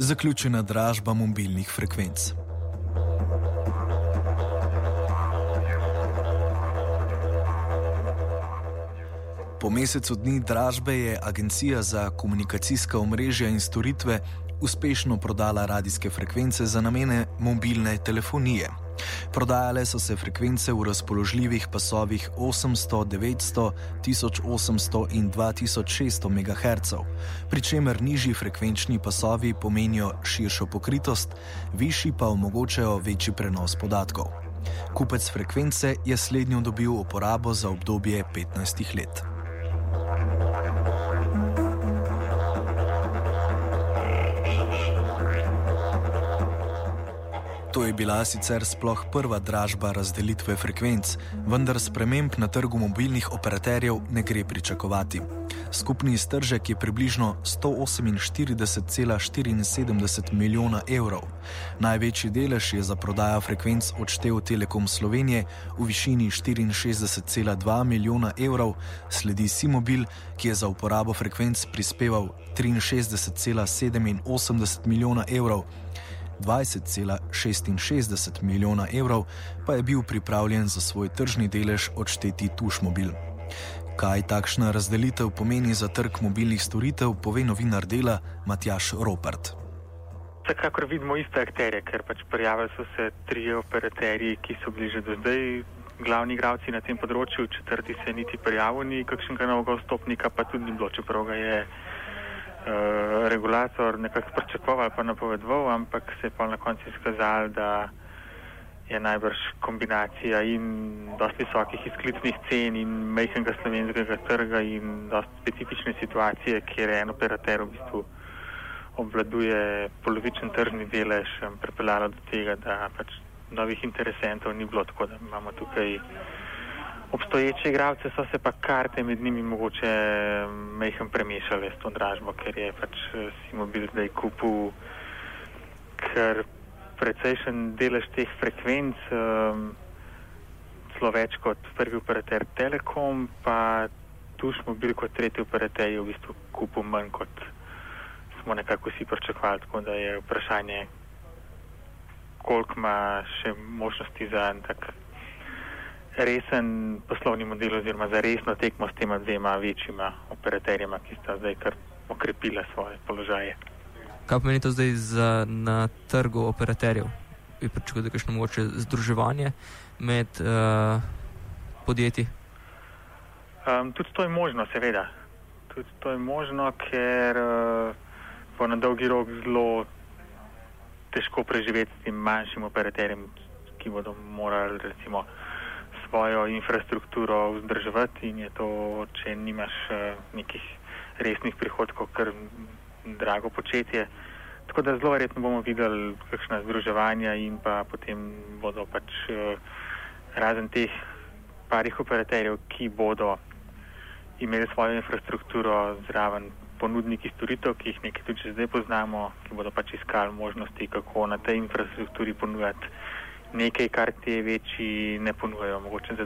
Zaključena dražba mobilnih frekvenc. Po mesecu dni dražbe je Agencija za komunikacijska omrežja in storitve uspešno prodala radijske frekvence za namene mobilne telefonije. Prodajale so se frekvence v razpoložljivih pasovih 800, 900, 1800 in 2600 MHz, pri čemer nižji frekvenčni pasovi pomenijo širšo pokritost, višji pa omogočajo večji prenos podatkov. Kupec frekvence je slednjo dobil uporabo za obdobje 15 let. To je bila sicer sploh prva dražba razdelitve frekvenc, vendar sprememb na trgu mobilnih operaterjev ne gre pričakovati. Skupni iztržek je približno 148,74 milijona evrov. Največji delež je za prodajo frekvenc odštel Telekom Slovenije v višini 64,2 milijona evrov, sledi Simobil, ki je za uporabo frekvenc prispeval 63,87 milijona evrov. 20,66 milijona evrov pa je bil pripravljen za svoj tržni delež odšteti Tušmobil. Kaj takšna razdelitev pomeni za trg mobilnih storitev, pove novinar dela Matjaš Ropert. Vsekakor vidimo iste akterje, ker pač prijavili so se tri operaterji, ki so bili že do zdaj glavni igravci na tem področju, četrti se niti prijavil, ni kakšnega novega vstopnika, pa tudi ni bilo, čeprav ga je. Eh, regulator nekako pričakoval, pa napovedoval, ampak se je pa na koncu izkazalo, da je najbrž kombinacija in dosti visokih izklicnih cen in mehkega slovenskega trga in dosti specifične situacije, kjer en operater v bistvu obvladuje polovičen tržni delež, pripeljalo do tega, da pač novih interesentov ni bilo, tako da imamo tukaj obstoječe igralce so se pa karte med njimi mogoče mehko premešale s to dražbo, ker je pač eh, Simobil zdaj kupil kar precejšen delež teh frekvenc, um, celo več kot prvi operater Telekom, pa tu smo bili kot tretji operater, v bistvu kupil manj kot smo nekako vsi pričakovali, tako da je vprašanje, koliko ima še možnosti za en tak resen poslovni model oziroma za resno tekmo s tema dvema večjima operaterjema, ki sta zdaj kar okrepila svoje položaje. Kaj pomeni to zdaj za, na trgu operaterjev? Bi pričakoval, da je kakšno moče združevanje med uh, podjetji? Um, tudi to je možno, seveda. Tudi to je možno, ker uh, bo na dolgi rok zelo težko preživeti s tem manjšim operaterjem, ki bodo morali recimo svojo infrastrukturo vzdrževati in je to, če nimaš uh, nekih resnih prihodkov, kar drago početje. Tako da zelo verjetno bomo videli kakšna združevanja in pa potem bodo pač uh, razen teh parih operaterjev, ki bodo imeli svojo infrastrukturo zraven ponudniki storitev, ki jih nekaj tudi zdaj poznamo, ki bodo pač iskali možnosti, kako na tej infrastrukturi ponujati nekaj, kar te večji ne ponujajo, mogoče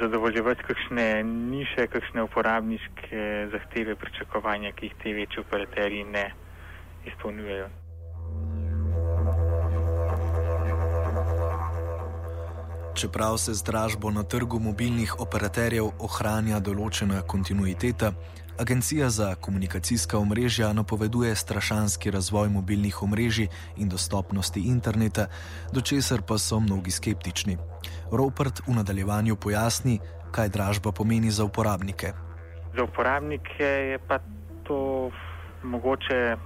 zadovoljevati kakšne niše, kakšne uporabniške zahteve, pričakovanja, ki jih te večji operaterji ne izpolnjujejo. Čeprav se z dražbo na trgu mobilnih operaterjev ohranja določena kontinuiteta, Agencija za komunikacijska omrežja napoveduje strašanski razvoj mobilnih omrežij in dostopnosti interneta, do česar pa so mnogi skeptični. Ropert v nadaljevanju pojasni, kaj dražba pomeni za uporabnike. Za uporabnike je pa to mogoče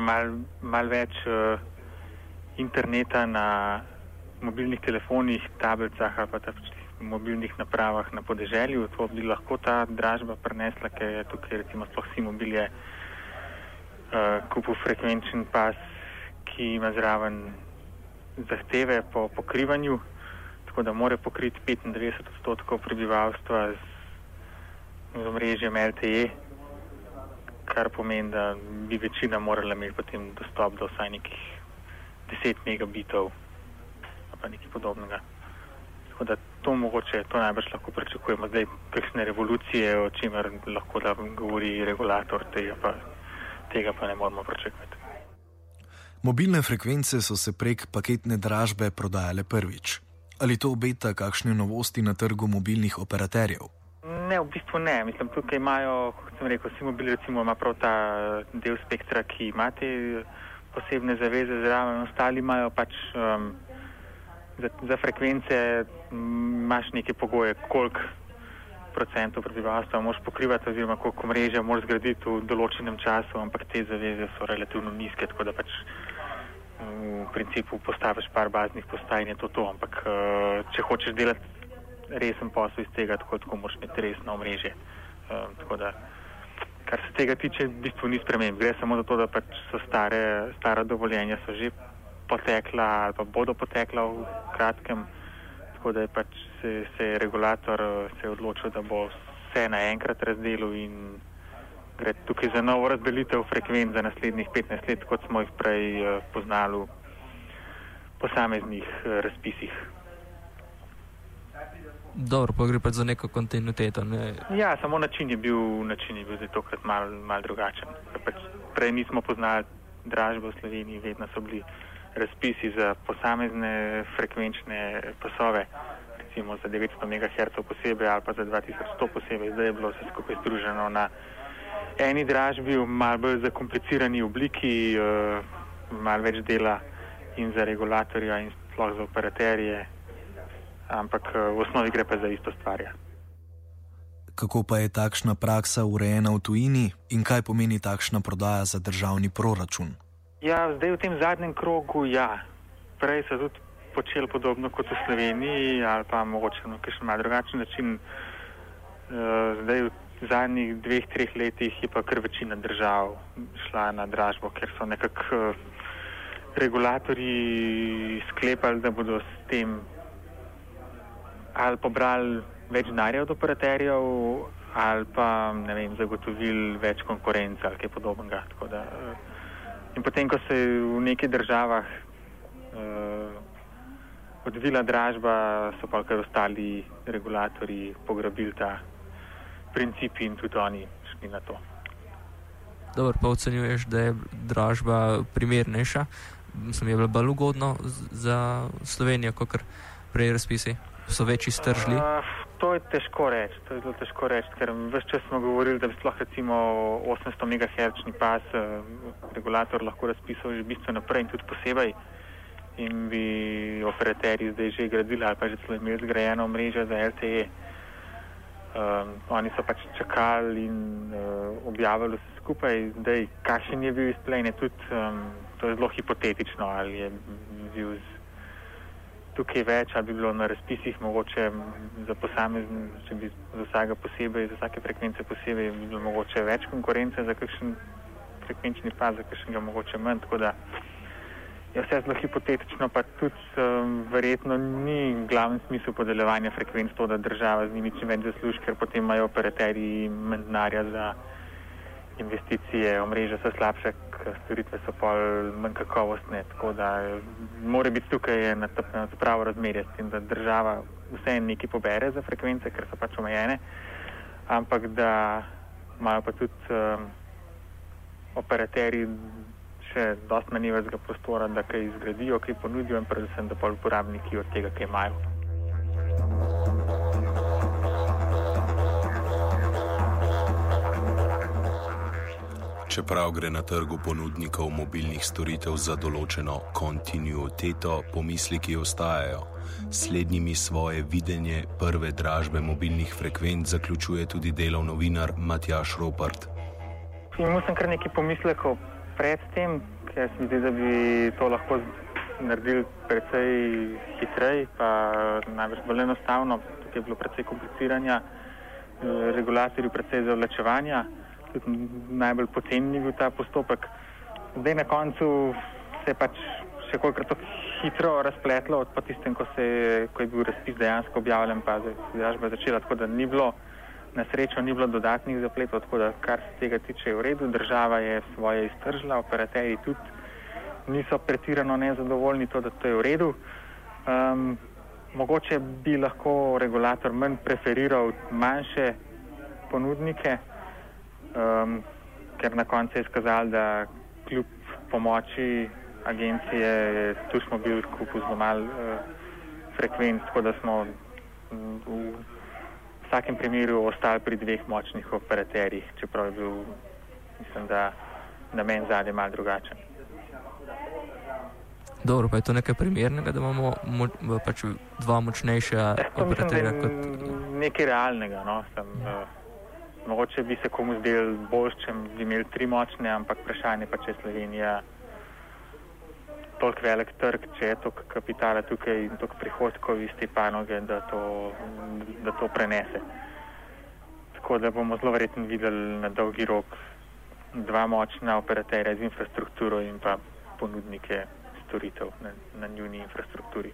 malo mal več uh, interneta na mobilnih telefonih, tablicah ali pa mobilnih napravah na podeželju. To bi lahko ta dražba prenesla, ker je tukaj recimo sploh si mobilje uh, kupil frekvenčen pas, ki ima zraven zahteve po pokrivanju, tako da more pokriti 95 odstotkov prebivalstva z, z omrežjem LTE, kar pomeni, da bi večina morala imeti potem dostop do vsaj nekih 10 megabitov ali pa nekaj podobnega. Tako da to mogoče, to najbrž lahko pričakujemo. Zdaj, kakšne revolucije, o čemer lahko da govori regulator, tega pa tega pa ne moramo pričakovati. Mobilne frekvence so se prek paketne dražbe prodajale prvič. Ali to obeta kakšne novosti na trgu mobilnih operaterjev? Ne, v bistvu ne. Mislim, tukaj imajo, kot sem rekel, vsi mobili, recimo, ima prav ta del spektra, ki ima te posebne zaveze zraven, ostali imajo pač um, za, za frekvence, imaš neke pogoje, koliko procentov prebivalstva moš pokrivati, oziroma koliko mreže moš zgraditi v določenem času, ampak te zaveze so relativno nizke, tako da pač v principu postaviš par baznih postaj in je to to, ampak uh, če hočeš delati resen posel iz tega, tako, tako moraš imeti resno mreže. Uh, tako da kar se tega tiče, v bistvu ni sprememb. Gre samo za to, da pač so stare, stara dovoljenja so že potekla ali pa bodo potekla v kratkem. Tako da je pač se, se je regulator se je odločil, da bo vse naenkrat razdelil in gre tukaj za novo razdelitev frekvenc za naslednjih 15 let, kot smo jih prej uh, poznali v posameznih uh, razpisih. Dobro, pa gre pa za neko kontinuiteto. Ne? Ja, samo način je bil, način je bil zdaj tokrat mal, mal drugačen. Pač prej nismo poznali dražbe v Sloveniji, vedno so bili razpisi za posamezne frekvenčne pasove, recimo za 900 MHz posebej ali pa za 2100 posebej. Zdaj je bilo vse skupaj združeno na eni dražbi, v mal bolj zakomplicirani obliki, uh, mal več dela in za regulatorja in sploh za operaterje ampak eh, v osnovi gre pa za isto stvar. Ja. Kako pa je takšna praksa urejena v tujini in kaj pomeni takšna prodaja za državni proračun? Ja, zdaj v tem zadnjem krogu, ja. Prej so tudi počeli podobno kot v Sloveniji, ali pa mogoče na kakšen mal drugačen način. Eh, zdaj v zadnjih dveh, treh letih je pa kar večina držav šla na dražbo, ker so nekako eh, regulatori sklepali, da bodo s tem ali pobrali več denarja od operaterjev, ali pa vem, zagotovili več konkurence ali kaj podobnega. Da, eh, in potem, ko se je v nekih državah uh, odvila dražba, so pa kar ostali regulatori pograbili ta princip in tudi oni šli na to. Dobro, pa ocenjuješ, da je dražba primernejša, sem je bila bolj ugodna za Slovenijo, kot prej razpisi so večji stržli? Uh, to je težko reči, to je zelo težko reči, ker vse čas smo govorili, da bi sploh recimo 800 MHz pas uh, regulator lahko razpisal že bistveno prej in tudi posebej in bi operaterji zdaj že gradili ali pa že celo imeli zgrajeno mrežo za LTE. Um, oni so pač čakali in uh, objavili vse skupaj, zdaj kakšen je bil izplen, je tudi um, to je zelo hipotetično ali je bil z tukaj več, ali bi bilo na razpisih mogoče za posamezen, če bi za vsega posebej, za vsake frekvence posebej, bi bilo mogoče več konkurence za kakšen frekvenčni pas, za kakšnega mogoče manj. Tako da je vse zelo hipotetično, pa tudi um, verjetno ni glavni smisel podeljevanja frekvenc to, da država z njimi čim več zasluži, ker potem imajo operaterji manj denarja za investicije, omrežja so slabše, storitve so pa manj kakovostne. Tako da mora biti tukaj na to pravo razmerje, s tem, da država vse nekaj pobere za frekvence, ker so pač omejene, ampak da imajo pa tudi um, operaterji še dosti manjvega prostora, da kaj izgradijo, kaj ponudijo in predvsem, da pa uporabniki od tega, kaj imajo. Čeprav gre na trgu ponudnikov mobilnih storitev za določeno kontinuiteto, pomisliki ostajajo. Slednjimi svoje videnje prve dražbe mobilnih frekvenc zaključuje tudi delov novinar Matjaš Ropart. Imel sem kar nekaj pomislekov predtem, ker se mi zdi, da bi to lahko naredili precej hitreje, pa najbrž bolj enostavno. Tukaj je bilo precej kompliciranja, regulatorji precej zavlačevanja najbolj poceni bil ta postopek. Zdaj na koncu se je pač še kolikrat tako hitro razpletlo, od tistem, ko, se, ko je bil razpis dejansko objavljen, pa je dražba začela, tako da ni bilo, na srečo ni bilo dodatnih zapletov, tako da kar se tega tiče je v redu, država je svoje iztržila, operaterji tudi niso pretirano nezadovoljni, to, da to je v redu. Um, mogoče bi lahko regulator manj preferiral manjše ponudnike, um, ker na koncu je izkazalo, da kljub pomoči agencije je tu smo bili kupili zelo malo uh, frekvenc, tako da smo v vsakem primeru ostali pri dveh močnih operaterjih, čeprav je bil, mislim, da namen zadnje mal drugačen. Dobro, pa je to nekaj primernega, da imamo mo pač dva močnejša operaterja? Kot... Nekaj realnega. No? Sem, uh, mogoče bi se komu zdel bolj, če bi imeli tri močne, ampak vprašanje pa, če Slovenija toliko velik trg, če je toliko kapitala tukaj in toliko prihodkov iz te panoge, da to, da to prenese. Tako da bomo zelo verjetno videli na dolgi rok dva močna operaterja z infrastrukturo in pa ponudnike storitev na, na njuni infrastrukturi.